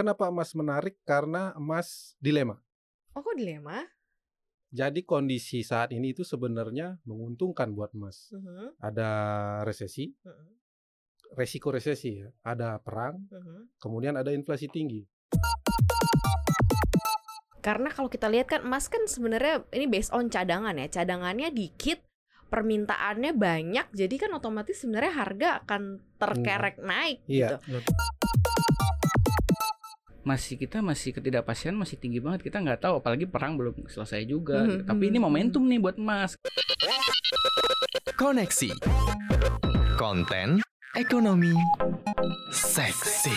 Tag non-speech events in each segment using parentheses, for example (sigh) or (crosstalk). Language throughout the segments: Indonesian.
Kenapa emas menarik? Karena emas dilema. Oh kok dilema? Jadi kondisi saat ini itu sebenarnya menguntungkan buat emas. Mhm, Ada resesi, mhm, resiko resesi ya. Ada perang, mhm. kemudian ada inflasi tinggi. Karena kalau kita lihat kan emas kan sebenarnya ini based on cadangan ya. Cadangannya dikit, permintaannya banyak, jadi kan otomatis sebenarnya harga akan terkerek naik Iya. gitu. Masih kita masih ketidakpastian masih tinggi banget. Kita nggak tahu apalagi perang belum selesai juga Mhm, tapi ini mhm, momentum nih buat emas Koneksi. Konten Ekonomi Seksi.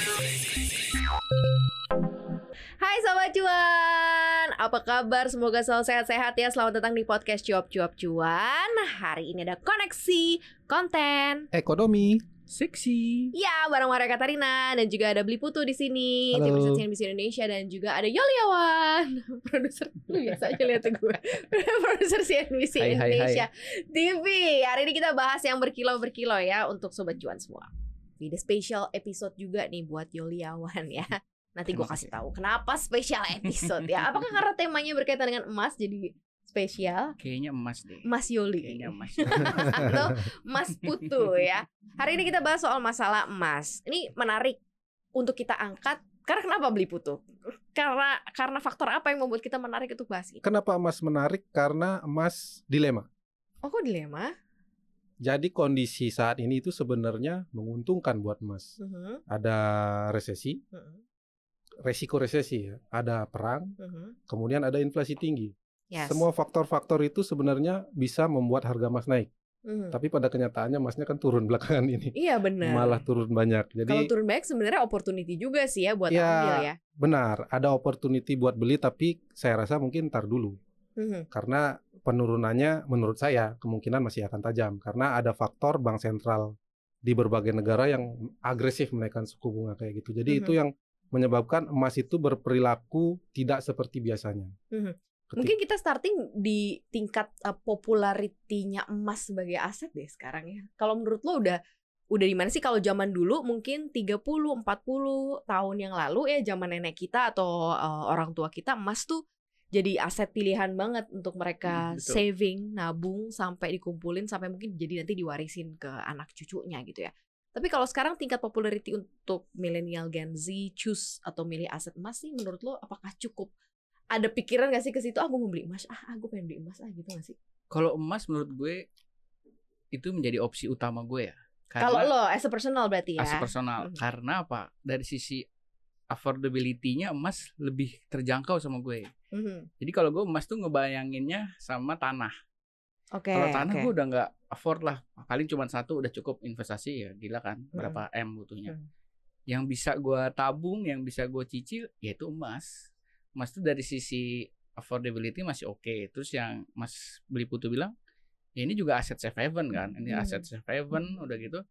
Hai Sobat Cuan, apa kabar? Semoga selalu sehat-sehat ya. Selamat datang di podcast Cuap Cuap Cuan. Hari ini ada koneksi, konten Ekonomi. Seksi. Ya, bareng Maria Katarina Dan juga ada Beli Putu di sini Halo. Tim riset CNBC Indonesia Dan juga ada Yoliawan (laughs) Produser, lu biasa aja lihat gue. (laughs) Produser CNBC Hai, hai, hai. Indonesia TV Hari ini kita bahas yang berkilo-berkilo ya Untuk Sobat Cuan semua. Ini special episode juga nih buat Yoliawan ya. Nanti gue kasih sih? tahu kenapa special episode ya. Apakah karena temanya berkaitan dengan emas jadi spesial kayaknya emas deh Mas Yoli kayaknya emas (laughs) atau Mas Putu ya. Hari ini kita bahas soal masalah emas. Ini menarik untuk kita angkat karena kenapa beli putu? Karena karena faktor apa yang membuat kita menarik untuk bahas ini? Kenapa emas menarik? Karena emas dilema. Oh kok dilema? Jadi kondisi saat ini itu sebenarnya menguntungkan buat emas. Mhm, Ada resesi, mhm, resiko resesi ya. Ada perang, mhm. kemudian ada inflasi tinggi. Yes. Semua faktor-faktor itu sebenarnya bisa membuat harga emas naik. Mhm. Tapi pada kenyataannya emasnya kan turun (laughs) belakangan ini. Iya benar. Malah turun banyak. Kalau Jadi turun banyak sebenarnya opportunity juga sih ya buat Ya. ambil ya. benar, ada opportunity buat beli tapi saya rasa mungkin ntar dulu. Mhm, Karena penurunannya menurut saya kemungkinan masih akan tajam karena ada faktor bank sentral di berbagai negara yang agresif menaikkan suku bunga kayak gitu. Jadi Mhm. itu yang menyebabkan emas itu berperilaku tidak seperti biasanya. mhm. Mungkin kita starting di tingkat uh, popularitinya emas sebagai aset deh sekarang ya. Kalau menurut lo udah udah di mana sih kalau zaman dulu mungkin 30 40 tahun yang lalu ya zaman nenek kita atau uh, orang tua kita emas tuh jadi aset pilihan banget untuk mereka Hmm, betul. saving, nabung sampai dikumpulin sampai mungkin jadi nanti diwarisin ke anak cucunya gitu ya. Tapi kalau sekarang tingkat popularity untuk milenial Gen Z choose atau milih aset emas sih menurut lo apakah cukup? Ada pikiran gak sih ke situ ah gue mau beli emas ah ah, gue pengen beli emas ah gitu gak sih? kalau emas menurut gue itu menjadi opsi utama gue ya Kalau lo as a personal berarti ya. as personal Mhm. karena apa dari sisi affordability-nya emas lebih terjangkau sama gue Mhm. jadi kalau gue emas tuh ngebayanginnya sama tanah Oke. Kalau tanah oke. gue udah nggak afford lah, paling cuma satu udah cukup investasi ya gila kan, Hmm. berapa m butuhnya. Hmm. Yang bisa gue tabung, yang bisa gue cicil, yaitu emas. Emas tuh dari sisi affordability masih oke. Terus yang Mas beli putu bilang, ya ini juga aset safe haven kan, ini Hmm. aset safe haven udah gitu.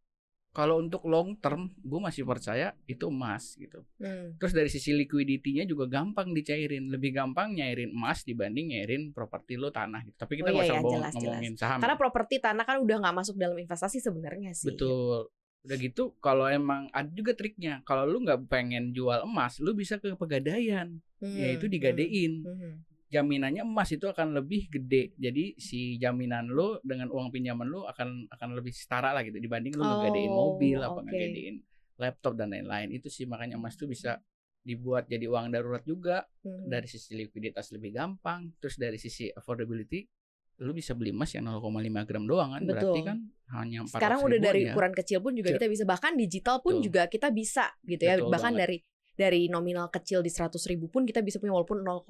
Kalau untuk long term, gue masih percaya itu emas gitu. Hmm. Terus dari sisi liquidity-nya juga gampang dicairin, lebih gampang nyairin emas dibanding nyairin properti lo tanah gitu. Tapi Oh kita nggak iya, usah iya, jelas, ngomongin saham. Karena properti tanah kan udah nggak masuk dalam investasi sebenarnya sih. Betul. Udah gitu kalau emang ada juga triknya. Kalau lu nggak pengen jual emas, lu bisa ke pegadaian, Hmm, yaitu hmm, digadein. hmm. Jaminannya emas itu akan lebih gede. Jadi si jaminan lu dengan uang pinjaman lu akan akan lebih setara lah gitu dibanding lu ngegadein Oh, mobil apa oke. ngegadein laptop dan lain-lain. Itu sih makanya emas tuh bisa dibuat jadi uang darurat juga Hmm. dari sisi likuiditas lebih gampang, terus dari sisi affordability lu bisa beli emas yang 0,5 gram doang kan berarti Betul. kan hanya 400 Sekarang udah dari ya. ukuran kecil pun juga kita bisa bahkan digital pun Betul. juga kita bisa gitu ya. Betul bahkan banget. dari dari nominal kecil di 100 ribu pun kita bisa punya walaupun 0,000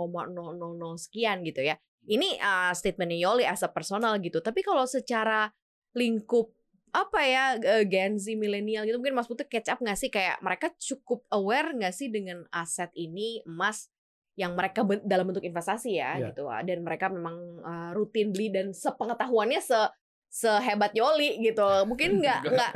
sekian gitu ya. Ini uh, statementnya Yoli as a personal gitu. Tapi kalau secara lingkup apa ya eh, Gen Z milenial gitu mungkin Mas Putri catch up nggak sih kayak mereka cukup aware nggak sih dengan aset ini emas yang mereka ben- dalam bentuk investasi ya Iya. gitu dan mereka memang uh, rutin beli dan sepengetahuannya se sehebat Yoli gitu mungkin (laughs) nggak nggak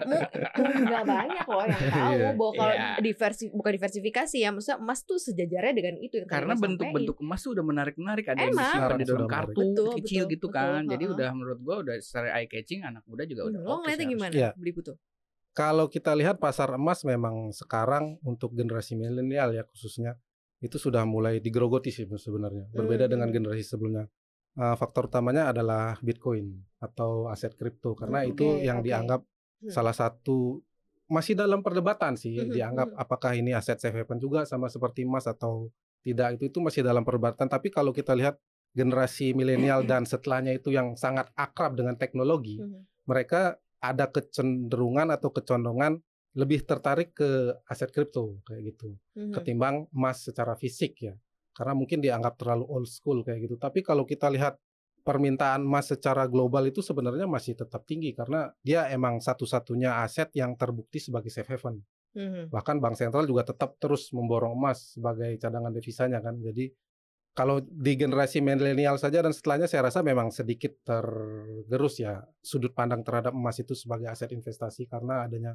nggak banyak loh yang (laughs) tahu Iya. bahwa kalau Iya. diversi bukan diversifikasi ya maksudnya emas tuh sejajarnya dengan itu yang karena bentuk-bentuk emas tuh udah menarik-menarik ada yang disimpan di dalam menarik. kartu Betul, kecil betul, gitu betul, kan jadi heeh. udah menurut gua udah secara eye catching anak muda juga udah lo oke ngeliatnya gimana Iya. beli putu Kalau kita lihat pasar emas memang sekarang untuk generasi milenial ya khususnya itu sudah mulai digerogoti sih sebenarnya. Berbeda Hmm, dengan hmm. generasi sebelumnya. Uh, faktor utamanya adalah Bitcoin atau aset kripto karena Hmm, itu yang oke. dianggap Hmm. salah satu masih dalam perdebatan sih Mhm, dianggap apakah ini aset safe haven juga sama seperti emas atau tidak itu itu masih dalam perdebatan tapi kalau kita lihat generasi milenial dan setelahnya itu yang sangat akrab dengan teknologi mereka ada kecenderungan atau kecondongan lebih tertarik ke aset kripto kayak gitu. Mhm. ketimbang emas secara fisik ya. Karena mungkin dianggap terlalu old school kayak gitu. Tapi kalau kita lihat permintaan emas secara global itu sebenarnya masih tetap tinggi karena dia emang satu-satunya aset yang terbukti sebagai safe haven. Mhm. bahkan bank sentral juga tetap terus memborong emas sebagai cadangan devisanya kan. Jadi kalau di generasi milenial saja dan setelahnya saya rasa memang sedikit tergerus ya sudut pandang terhadap emas itu sebagai aset investasi karena adanya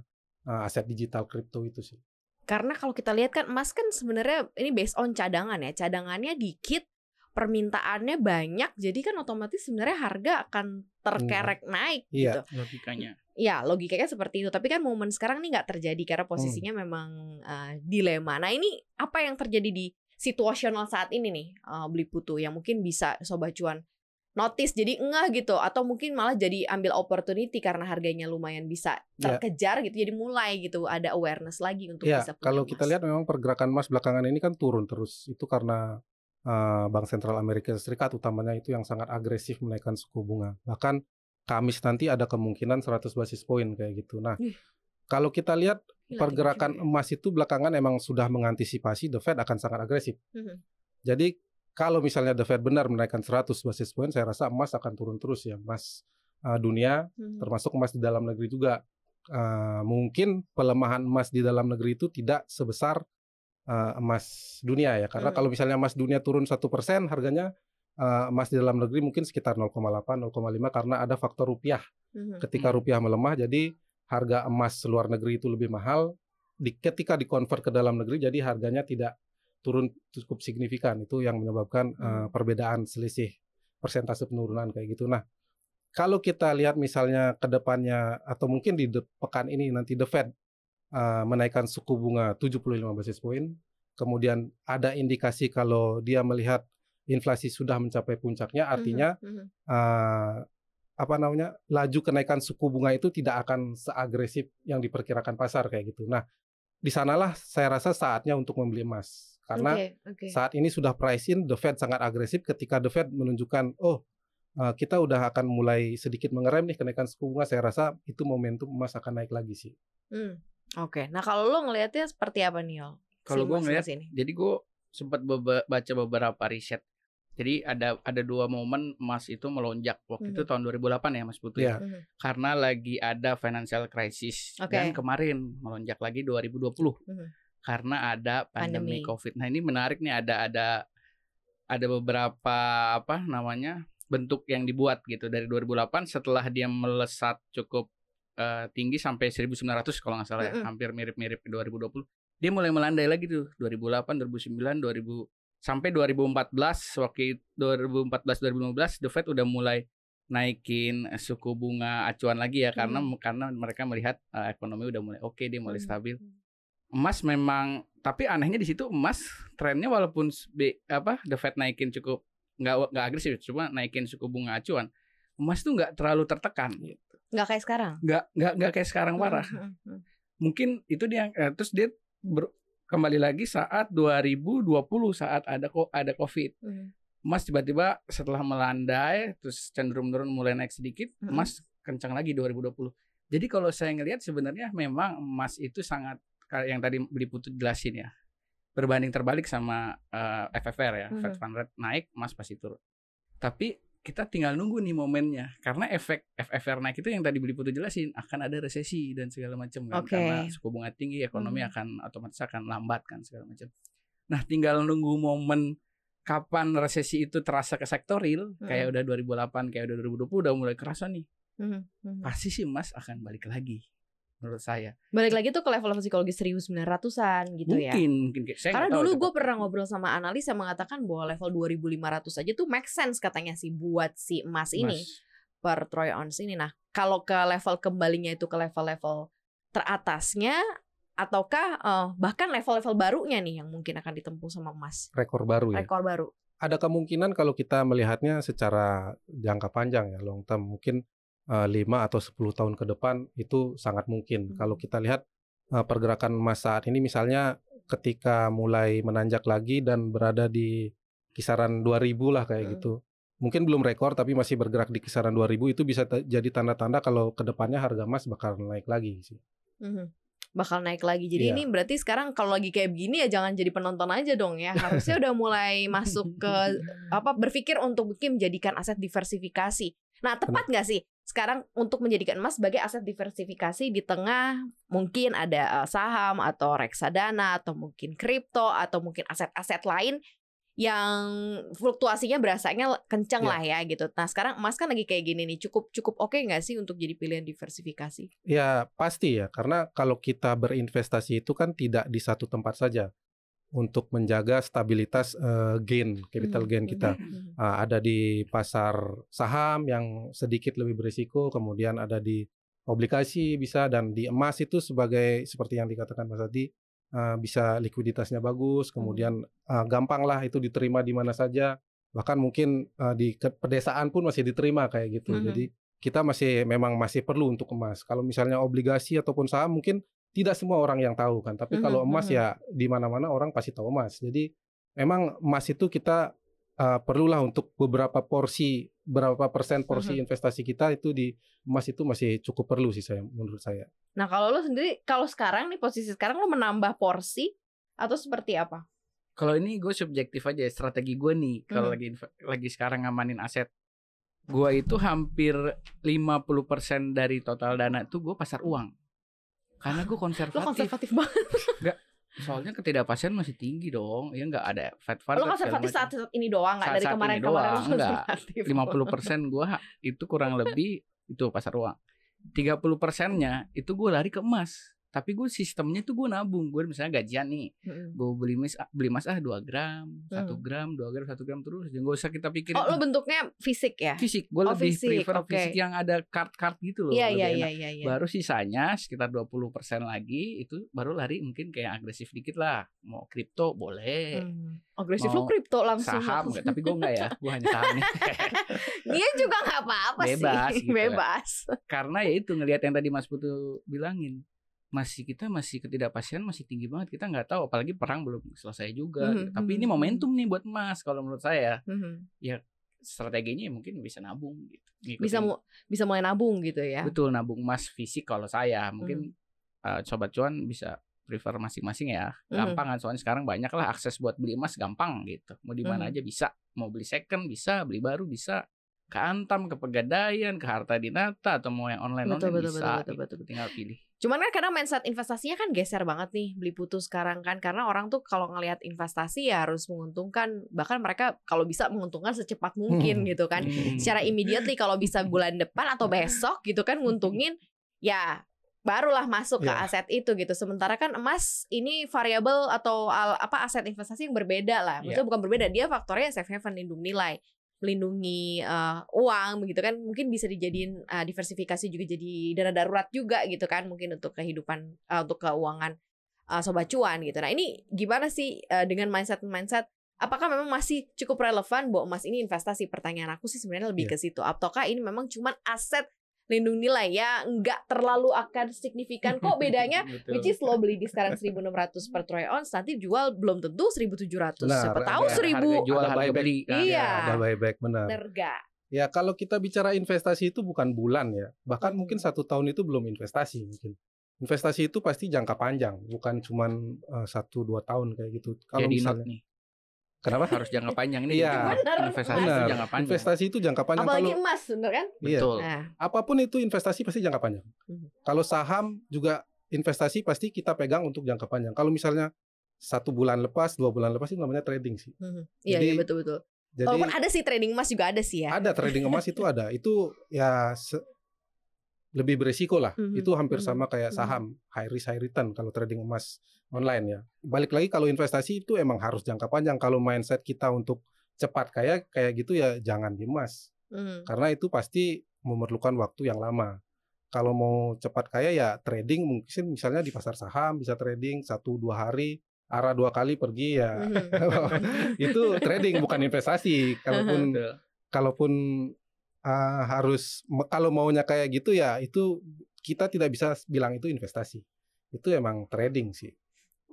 uh, aset digital kripto itu sih. Karena kalau kita lihat kan emas kan sebenarnya ini based on cadangan ya. Cadangannya dikit, permintaannya banyak, jadi kan otomatis sebenarnya harga akan terkerek naik Iya. gitu. logikanya. Ya logikanya seperti itu. Tapi kan momen sekarang ini nggak terjadi karena posisinya memang uh, dilema. Nah ini apa yang terjadi di situasional saat ini nih uh, beli putu yang mungkin bisa sobat cuan notice jadi enggak gitu atau mungkin malah jadi ambil opportunity karena harganya lumayan bisa Ya. terkejar gitu jadi mulai gitu ada awareness lagi untuk Ya, bisa punya kalau kita lihat memang pergerakan emas belakangan ini kan turun terus. Itu karena uh, Bank Sentral Amerika Serikat utamanya itu yang sangat agresif menaikkan suku bunga. Bahkan Kamis nanti ada kemungkinan 100 basis poin kayak gitu. Nah, kalau kita lihat Gila, pergerakan juga emas itu belakangan emang sudah mengantisipasi the Fed akan sangat agresif. ya. Mhm. Jadi kalau misalnya the Fed benar menaikkan 100 basis point, saya rasa emas akan turun terus ya, emas uh, dunia Mhm. termasuk emas di dalam negeri juga. Uh, mungkin pelemahan emas di dalam negeri itu tidak sebesar uh, emas dunia ya, karena Hmm. kalau misalnya emas dunia turun satu persen harganya uh, emas di dalam negeri mungkin sekitar 0,8 0,5 karena ada faktor rupiah. Mhm. Ketika Hmm. rupiah melemah, jadi harga emas luar negeri itu lebih mahal. Di, ketika dikonvert ke dalam negeri, jadi harganya tidak turun cukup signifikan. Itu yang menyebabkan Hmm. uh, perbedaan selisih persentase penurunan kayak gitu. Nah, kalau kita lihat misalnya ke depannya atau mungkin di pekan ini nanti The Fed uh, menaikkan suku bunga 75 basis point, kemudian ada indikasi kalau dia melihat inflasi sudah mencapai puncaknya, artinya Mhm. uh, apa namanya laju kenaikan suku bunga itu tidak akan seagresif yang diperkirakan pasar kayak gitu. Nah, di sanalah saya rasa saatnya untuk membeli emas karena Oke, oke. saat ini sudah price in the Fed sangat agresif ketika the Fed menunjukkan oh uh, kita udah akan mulai sedikit mengerem nih kenaikan suku bunga saya rasa itu momentum emas akan naik lagi sih. Hmm, Oke, nah kalau lo ngelihatnya seperti apa nih Yol? Kalau gue ngeliat, ini. jadi gue sempat beba- baca beberapa riset. Jadi ada ada dua momen emas itu melonjak waktu itu Mhm. tahun 2008 ya Mas Putu ya. Iya. Mhm. Karena lagi ada financial crisis Oke. dan kemarin melonjak lagi 2020 Mhm. Karena ada pandemi, Pandemi. Covid. Nah, ini menarik nih ada ada ada beberapa apa namanya? bentuk yang dibuat gitu dari 2008 setelah dia melesat cukup eh, tinggi sampai 1900 kalau nggak salah ya, Mm-mm. hampir mirip-mirip ke 2020. Dia mulai melandai lagi tuh 2008, 2009, 2000 sampai 2014 waktu 2014 2015 The Fed udah mulai naikin suku bunga acuan lagi ya karena Hmm. karena mereka melihat eh, ekonomi udah mulai oke dia mulai Hmm. Emas memang tapi anehnya di situ emas trennya walaupun apa The Fed naikin cukup nggak nggak agresif cuma naikin suku bunga acuan emas tuh nggak terlalu tertekan. Nggak kayak sekarang. nggak nggak nggak kayak sekarang parah. Mhm, mhm. mungkin itu dia eh, terus dia ber- kembali lagi saat 2020 saat ada kok ada covid. Emas tiba-tiba setelah melandai terus cenderung menurun mulai naik sedikit emas kencang lagi 2020 jadi kalau saya ngelihat sebenarnya memang emas itu sangat yang tadi beli putu jelasin ya berbanding terbalik sama eh, FFR ya. Fed Fund Rate naik emas pasti turun tapi kita tinggal nunggu nih momennya karena efek FFR naik itu yang tadi beli putu jelasin akan ada resesi dan segala macam kan Oke. karena suku bunga tinggi ekonomi Hmm. akan otomatis akan lambat kan segala macam nah tinggal nunggu momen kapan resesi itu terasa ke sektoril kayak Hmm. udah 2008 kayak udah 2020 udah mulai kerasa nih Mhm, mhm. pasti sih emas akan balik lagi menurut saya Balik lagi tuh ke level psikologi 1900-an gitu ya. mungkin mungkin saya Karena dulu gue pernah ngobrol sama analis yang mengatakan bahwa level 2500 aja tuh make sense katanya sih buat si emas ini Emas. per troy ounce ini. Nah, kalau ke level kembalinya itu ke level-level teratasnya ataukah eh, bahkan level-level barunya nih yang mungkin akan ditempuh sama emas rekor baru ya. rekor baru Ada kemungkinan kalau kita melihatnya secara jangka panjang ya, long term mungkin 5 atau 10 tahun ke depan itu sangat mungkin. Hmm. Kalau kita lihat eh, pergerakan emas saat ini misalnya ketika mulai menanjak lagi dan berada di kisaran 2000 lah kayak Hmm. gitu. Mungkin belum rekor tapi masih bergerak di kisaran 2000 itu bisa jadi tanda-tanda kalau ke depannya harga emas bakal naik lagi sih. Mhm. bakal naik lagi jadi Iya. ini berarti sekarang kalau lagi kayak begini ya jangan jadi penonton aja dong ya harusnya udah mulai masuk ke apa berpikir untuk mungkin menjadikan aset diversifikasi. Nah, tepat nggak sih sekarang untuk menjadikan emas sebagai aset diversifikasi di tengah mungkin ada eh, saham atau reksadana atau mungkin kripto atau mungkin aset-aset lain yang fluktuasinya berasanya kencang Iya. lah ya gitu. Nah, sekarang emas kan lagi kayak gini nih. Cukup cukup oke nggak sih untuk jadi pilihan diversifikasi? Ya pasti ya, karena kalau kita berinvestasi itu kan tidak di satu tempat saja untuk menjaga stabilitas eh, gain, capital Hmm, gain kita. Ah, ada di pasar saham yang sedikit lebih berisiko, kemudian ada di obligasi bisa dan di emas itu sebagai seperti yang dikatakan Mas Adi eh, bisa likuiditasnya bagus, kemudian eh, gampang lah itu diterima di mana saja, bahkan mungkin eh, di pedesaan pun masih diterima kayak gitu. Mhm. Jadi kita masih memang masih perlu untuk emas. Kalau misalnya obligasi ataupun saham mungkin tidak semua orang yang tahu kan, tapi kalau Mhm, emas mhm. ya di mana-mana orang pasti tahu emas. Jadi memang emas itu kita uh, perlulah untuk beberapa porsi berapa persen porsi Mhm. investasi kita itu di emas itu masih cukup perlu sih saya menurut saya. Nah, kalau lo sendiri kalau sekarang nih posisi sekarang lo menambah porsi atau seperti apa? Kalau ini gue subjektif aja strategi gue nih kalau Hmm. lagi lagi sekarang ngamanin aset. Gue itu hampir 50% dari total dana tuh gue pasar uang. Karena gue Lo (laughs) konservatif. konservatif banget. (laughs) Soalnya ketidakpastian masih tinggi dong. Ya nggak ada Fed fund. Lo konservatif saat saat ini doang nggak dari kemarin-kemarin lo doang, enggak. konservatif. 50% gue itu kurang lebih itu pasar uang. 30 persennya itu gue lari ke emas. Tapi gue sistemnya tuh gue nabung. Gue misalnya gajian nih, Mm-mm. gue beli emas, beli emas ah 2 gram, 1 Hmm. gram, 2 gram, 1 gram terus. Jangan gak usah kita pikirin. Oh, lo bentuknya fisik ya? fisik. Gue Oh, lebih fisik, prefer oke. fisik yang ada card-card gitu loh. Iya, lebih iya, enak. iya, iya, iya. Baru sisanya sekitar 20% lagi itu baru lari mungkin kayak agresif dikit lah. Mau kripto boleh. Hmm. Agresif Mau lo kripto langsung. Saham enggak, tapi gue enggak ya. Gue hanya saham nih. (laughs) Dia juga nggak apa-apa sih. Bebas gitu ya. Bebas. Karena ya itu ngelihat yang tadi Mas Putu bilangin. Masih kita masih ketidakpastian masih tinggi banget. Kita nggak tahu apalagi perang belum selesai juga. Mhm, Tapi ini mhm, momentum nih buat emas kalau menurut saya. Mhm. Strateginya ya mungkin bisa nabung gitu. Ngikutin- Bisa mu- bisa mulai nabung gitu ya. Betul nabung emas fisik kalau saya. Hmm. Mungkin eh, sobat cuan bisa prefer masing-masing ya. Mhm. Gampang kan soalnya sekarang banyak lah akses buat beli emas gampang gitu. Mau di mana Mhm. aja bisa. Mau beli second bisa, beli baru bisa. Ke Antam, ke Pegadaian, ke Harta Dinata atau mau yang online Betul, online betul, bisa. betul, betul, gitu. betul, betul. Tinggal pilih. Cuman kan kadang mindset investasinya kan geser banget nih beli putus sekarang kan karena orang tuh kalau ngelihat investasi ya harus menguntungkan bahkan mereka kalau bisa menguntungkan secepat mungkin Hmm. gitu kan. Hmm. Secara immediately kalau bisa bulan depan atau besok gitu kan nguntungin ya barulah masuk ke Ya. aset itu gitu. Sementara kan emas ini variabel atau al- apa aset investasi yang berbeda lah. Maksudnya bukan berbeda, dia faktornya safe haven lindung nilai, melindungi eh, uang begitu kan. Mungkin bisa dijadiin eh, diversifikasi juga jadi dana darurat juga gitu kan mungkin untuk kehidupan eh, untuk keuangan eh, sobat cuan gitu. Nah, ini gimana sih eh, dengan mindset-mindset Apakah memang masih cukup relevan bahwa emas ini investasi? Pertanyaan aku sih sebenarnya lebih Iya. ke situ. Ataukah ini memang cuma aset lindung nilai ya nggak terlalu akan signifikan kok bedanya (laughs) Betul. which is lo beli di sekarang (laughs) 1600 per troy ounce nanti jual belum tentu 1700 Benar, siapa tahu ada 1000 harga jual Ada harga buyback. beli kan. Iya. Ada buyback benar. bener gak? Ya kalau kita bicara investasi itu bukan bulan ya, bahkan Hmm. mungkin satu tahun itu belum investasi mungkin. Investasi itu pasti jangka panjang, bukan cuman eh, satu dua tahun kayak gitu. Kalau Jadi misalnya, not nih. Kenapa? Harus jangka panjang nih. Iya. Investasi itu Benar. jangka panjang. Investasi itu jangka panjang. apalagi Kalau emas bener kan? iya, Betul. Nah, apa pun itu investasi pasti jangka panjang. Mhm. Kalau saham juga investasi pasti kita pegang untuk jangka panjang. Kalau misalnya satu bulan lepas, dua bulan lepas itu namanya trading sih. mhm. iya Jadi- iya betul betul. Jadi Walaupun ada sih trading emas juga ada sih ya. ada trading emas itu ada. Itu ya se- lebih beresiko lah. Mhm, Itu hampir mhm, sama kayak mhm. saham, high risk high return kalau trading emas online ya. Balik lagi kalau investasi itu emang harus jangka panjang. Kalau mindset kita untuk cepat kaya kayak gitu ya jangan di emas. Mhm. Karena itu pasti memerlukan waktu yang lama. kalau mau cepat kaya ya trading mungkin misalnya di pasar saham bisa trading satu dua hari arah dua kali pergi ya Mhm. (laughs) itu trading bukan investasi (laughs) kalaupun kalaupun uh, harus kalau maunya kayak gitu ya itu kita tidak bisa bilang itu investasi itu emang trading sih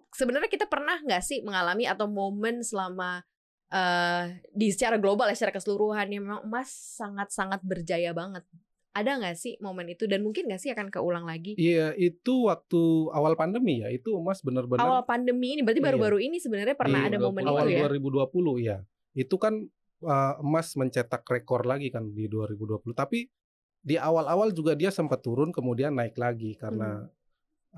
Sebenarnya kita pernah nggak sih mengalami atau momen selama eh di secara global ya secara keseluruhan yang memang emas sangat-sangat berjaya banget. Ada nggak sih momen itu dan mungkin nggak sih akan keulang lagi? iya itu waktu awal pandemi ya itu emas benar-benar Awal pandemi ini berarti Iya. baru-baru ini sebenarnya pernah Iya, ada momen itu awal ya. 2020 ya. Itu kan uh, emas mencetak rekor lagi kan di 2020. Tapi di awal-awal juga dia sempat turun kemudian naik lagi karena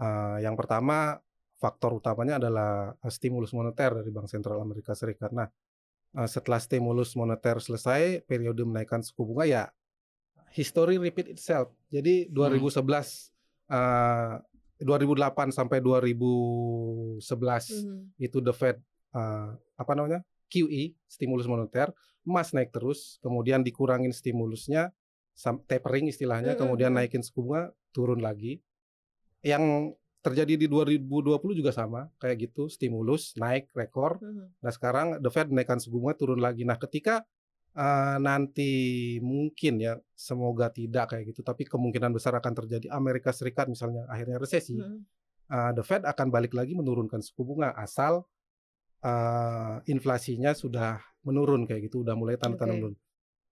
uh, yang pertama faktor utamanya adalah stimulus moneter dari Bank Sentral Amerika Serikat. Nah, uh, setelah stimulus moneter selesai, periode menaikkan suku bunga ya history repeat itself. Jadi 2011 uh, 2008 sampai 2011 Mhm. itu the Fed uh, apa namanya QE stimulus moneter emas naik terus kemudian dikurangin stimulusnya tapering istilahnya Mm, kemudian mm, mm. naikin suku bunga turun lagi yang terjadi di 2020 juga sama kayak gitu stimulus naik rekor Mhm. nah sekarang the Fed naikkan suku bunga turun lagi nah ketika uh, nanti mungkin ya semoga tidak kayak gitu tapi kemungkinan besar akan terjadi Amerika Serikat misalnya akhirnya resesi Mhm. uh, the Fed akan balik lagi menurunkan suku bunga asal uh, inflasinya sudah menurun kayak gitu, udah mulai tanda-tanda menurun.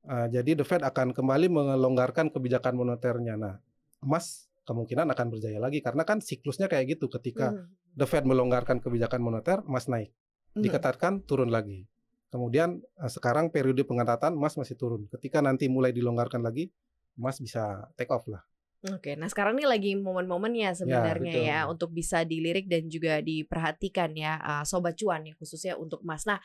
Uh, jadi the Fed akan kembali melonggarkan kebijakan moneternya. Nah, emas kemungkinan akan berjaya lagi karena kan siklusnya kayak gitu. Ketika Mhm. the Fed melonggarkan kebijakan moneter, emas naik. Mhm. Diketatkan turun lagi. Kemudian uh, sekarang periode pengetatan emas masih turun. Ketika nanti mulai dilonggarkan lagi, emas bisa take off lah. Oke, nah sekarang ini lagi momen-momennya sebenarnya betul. ya, untuk bisa dilirik dan juga diperhatikan ya uh, sobat cuan ya khususnya untuk emas. Nah,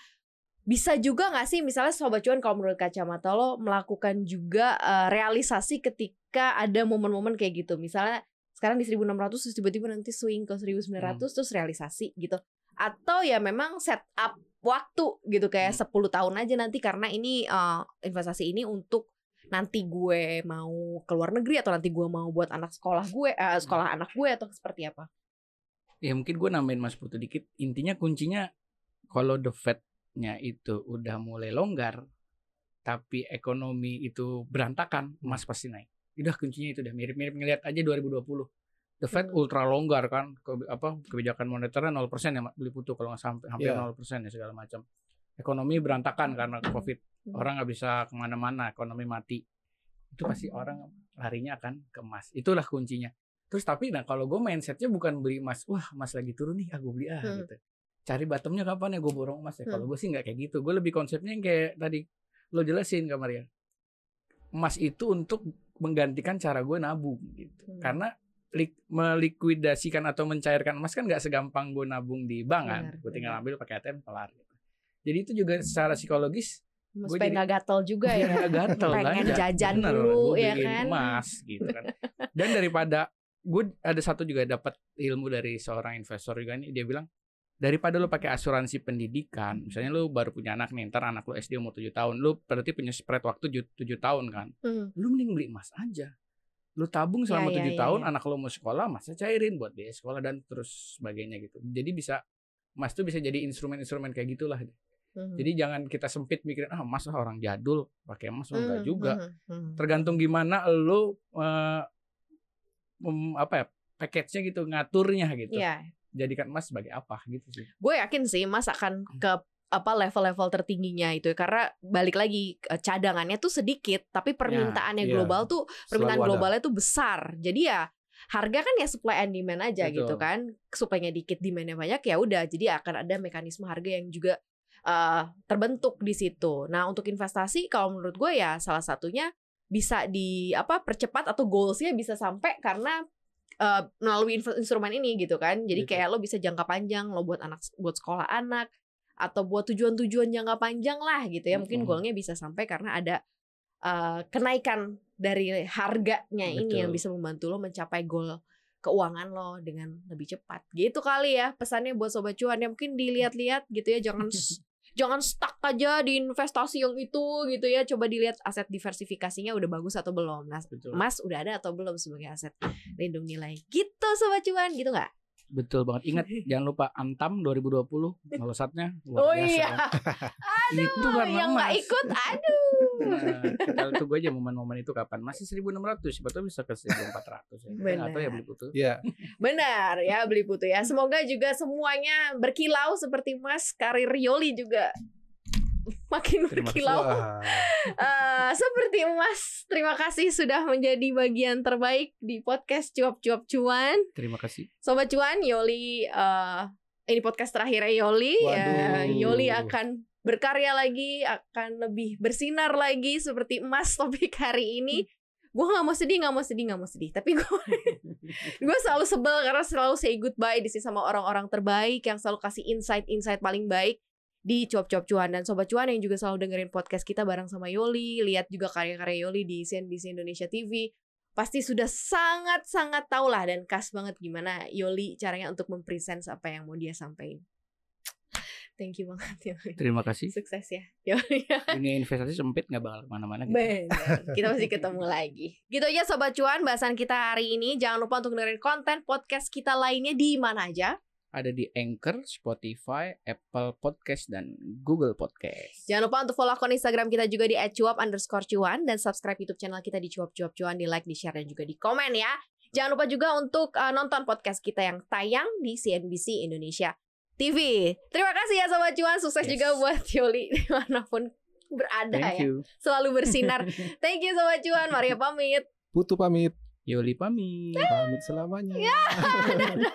bisa juga nggak sih misalnya sobat cuan kalau menurut kacamata lo melakukan juga uh, realisasi ketika ada momen-momen kayak gitu. Misalnya sekarang di 1600 terus tiba-tiba nanti swing ke 1900 terus realisasi gitu. Atau ya memang setup waktu gitu kayak 10 tahun aja nanti karena ini uh, investasi ini untuk nanti gue mau ke luar negeri atau nanti gue mau buat anak sekolah gue eh, sekolah anak gue atau seperti apa? Ya mungkin gue nambahin Mas Putu dikit. Intinya kuncinya kalau the Fed-nya itu udah mulai longgar, tapi ekonomi itu berantakan, emas pasti naik. Udah kuncinya itu udah mirip-mirip ngelihat aja 2020. The Fed Hmm. ultra longgar kan, ke, apa kebijakan moneternya 0% ya beli putu kalau nggak sampai hampir Iya. 0% ya segala macam. Ekonomi berantakan karena Covid. Hmm. Orang nggak bisa ke mana-mana, ekonomi mati. Itu pasti orang larinya akan ke emas. Itulah kuncinya. Terus tapi nah kalau gue mindsetnya bukan beli emas, wah emas lagi turun nih, aku beli ah Hmm. gitu. Cari bottomnya kapan ya gue borong emas ya. Hmm. Kalau gue sih nggak kayak gitu. Gue lebih konsepnya yang kayak tadi lo jelasin Kak Maria. Emas itu untuk menggantikan cara gue nabung gitu. Hmm. Karena lik- melikuidasikan atau mencairkan emas kan nggak segampang gue nabung di bank kan. Gue tinggal ambil pakai ATM kelar gitu. Jadi itu juga secara psikologis Mas jadi- nggak gatel juga ya. Nggak gatel Pengen belanja. jajan Bener, dulu, ya kan? emas gitu kan dan daripada gue ada satu juga dapat ilmu dari seorang investor juga nih dia bilang daripada lo pakai asuransi pendidikan misalnya lo baru punya anak nih ntar anak lo SD umur 7 tahun lo berarti punya spread waktu 7 tahun kan Hmm. lu mending beli emas aja lu tabung selama Ya, ya, tujuh ya, tahun ya. anak lo mau sekolah emasnya cairin buat biaya sekolah dan terus sebagainya gitu jadi bisa emas tuh bisa jadi instrumen-instrumen kayak gitulah Hmm. jadi jangan kita sempit mikirin ah emas lah orang jadul pakai emas mah enggak Hmm, juga hmm, hmm. tergantung gimana lo eh, mem- apa ya package-nya gitu ngaturnya gitu Iya, jadikan emas sebagai apa gitu sih gue yakin sih Mas akan Hmm. ke apa level-level tertingginya itu ya. karena balik lagi eh, cadangannya tuh sedikit tapi permintaannya iya. global tuh permintaan Selalu ada. globalnya tuh besar jadi ya harga kan ya supply and demand aja Betul. gitu kan supply-nya dikit demandnya banyak ya udah jadi akan ada mekanisme harga yang juga eh, terbentuk di situ nah untuk investasi kalau menurut gue ya salah satunya bisa di apa percepat atau goalsnya bisa sampai karena eh, melalui instrumen ini gitu kan jadi Gitu. kayak lo bisa jangka panjang lo buat anak buat sekolah anak atau buat tujuan-tujuan jangka panjang lah gitu ya mungkin Mm-mm. goalnya bisa sampai karena ada eh, kenaikan dari harganya ini yang Betul. bisa membantu lo mencapai goal keuangan lo dengan lebih cepat gitu kali ya pesannya buat sobat cuan ya mungkin dilihat-lihat gitu ya jangan (laughs) jangan stuck aja di investasi yang itu gitu ya. Coba dilihat aset diversifikasinya udah bagus atau belum. Nah, Betul. emas udah ada atau belum sebagai aset lindung nilai. Gitu sobat cuan, gitu nggak? Betul banget. Ingat (laughs) jangan lupa Antam 2020 (laughs) melesatnya luar Oh biasa. iya, (laughs) Itu kan yang nggak ikut, aduh. Nah, kita tunggu aja momen-momen itu kapan. Masih 1600, siapa tahu bisa ke 1400 ya. Nggak tahu ya Benar. beli putu. Ya, Benar ya beli putu ya. Semoga juga semuanya berkilau seperti Mas karir Yoli juga makin berkilau. Eh, seperti Mas, terima kasih sudah menjadi bagian terbaik di podcast cuap-cuap cuan. Terima kasih. Sobat cuan, Yoli eh ini podcast terakhirnya Yoli. Ya, Waduh. Yoli akan berkarya lagi, akan lebih bersinar lagi seperti emas (laughs) topik hari ini. Gue nggak mau sedih, nggak mau sedih, nggak mau sedih. Tapi gue (laughs) gue selalu sebel karena selalu say goodbye di sini sama orang-orang terbaik yang selalu kasih insight-insight paling baik di cuap-cuap cuan dan sobat cuan yang juga selalu dengerin podcast kita bareng sama Yoli, lihat juga karya-karya Yoli di CNBC Indonesia TV. Pasti sudah sangat-sangat tahu lah dan khas banget gimana Yoli caranya untuk mempresent apa yang mau dia sampaikan. Thank you banget (laughs) Yoli. Terima kasih. Sukses ya. (laughs) Dunia investasi sempit nggak bakal ke mana-mana gitu. Benar. (laughs) Kita masih ketemu lagi. Gitu aja sobat cuan bahasan kita hari ini. Jangan lupa untuk dengerin konten podcast kita lainnya di mana aja. Ada di Anchor, Spotify, Apple Podcast, dan Google Podcast. Jangan lupa untuk follow akun Instagram kita juga di @cuap underscore cuan dan subscribe YouTube channel kita di cuap cuap cuan di like, di share dan juga di komen ya. Jangan lupa juga untuk uh, nonton podcast kita yang tayang di CNBC Indonesia TV. Terima kasih ya sobat cuan, sukses Yes. juga buat Yoli (laughs) di mana pun berada Thank ya. you. Selalu bersinar. (laughs) Thank you sobat cuan, Maria pamit. Putu pamit. Yoli pamit. Pamit selamanya. (laughs) Dadah.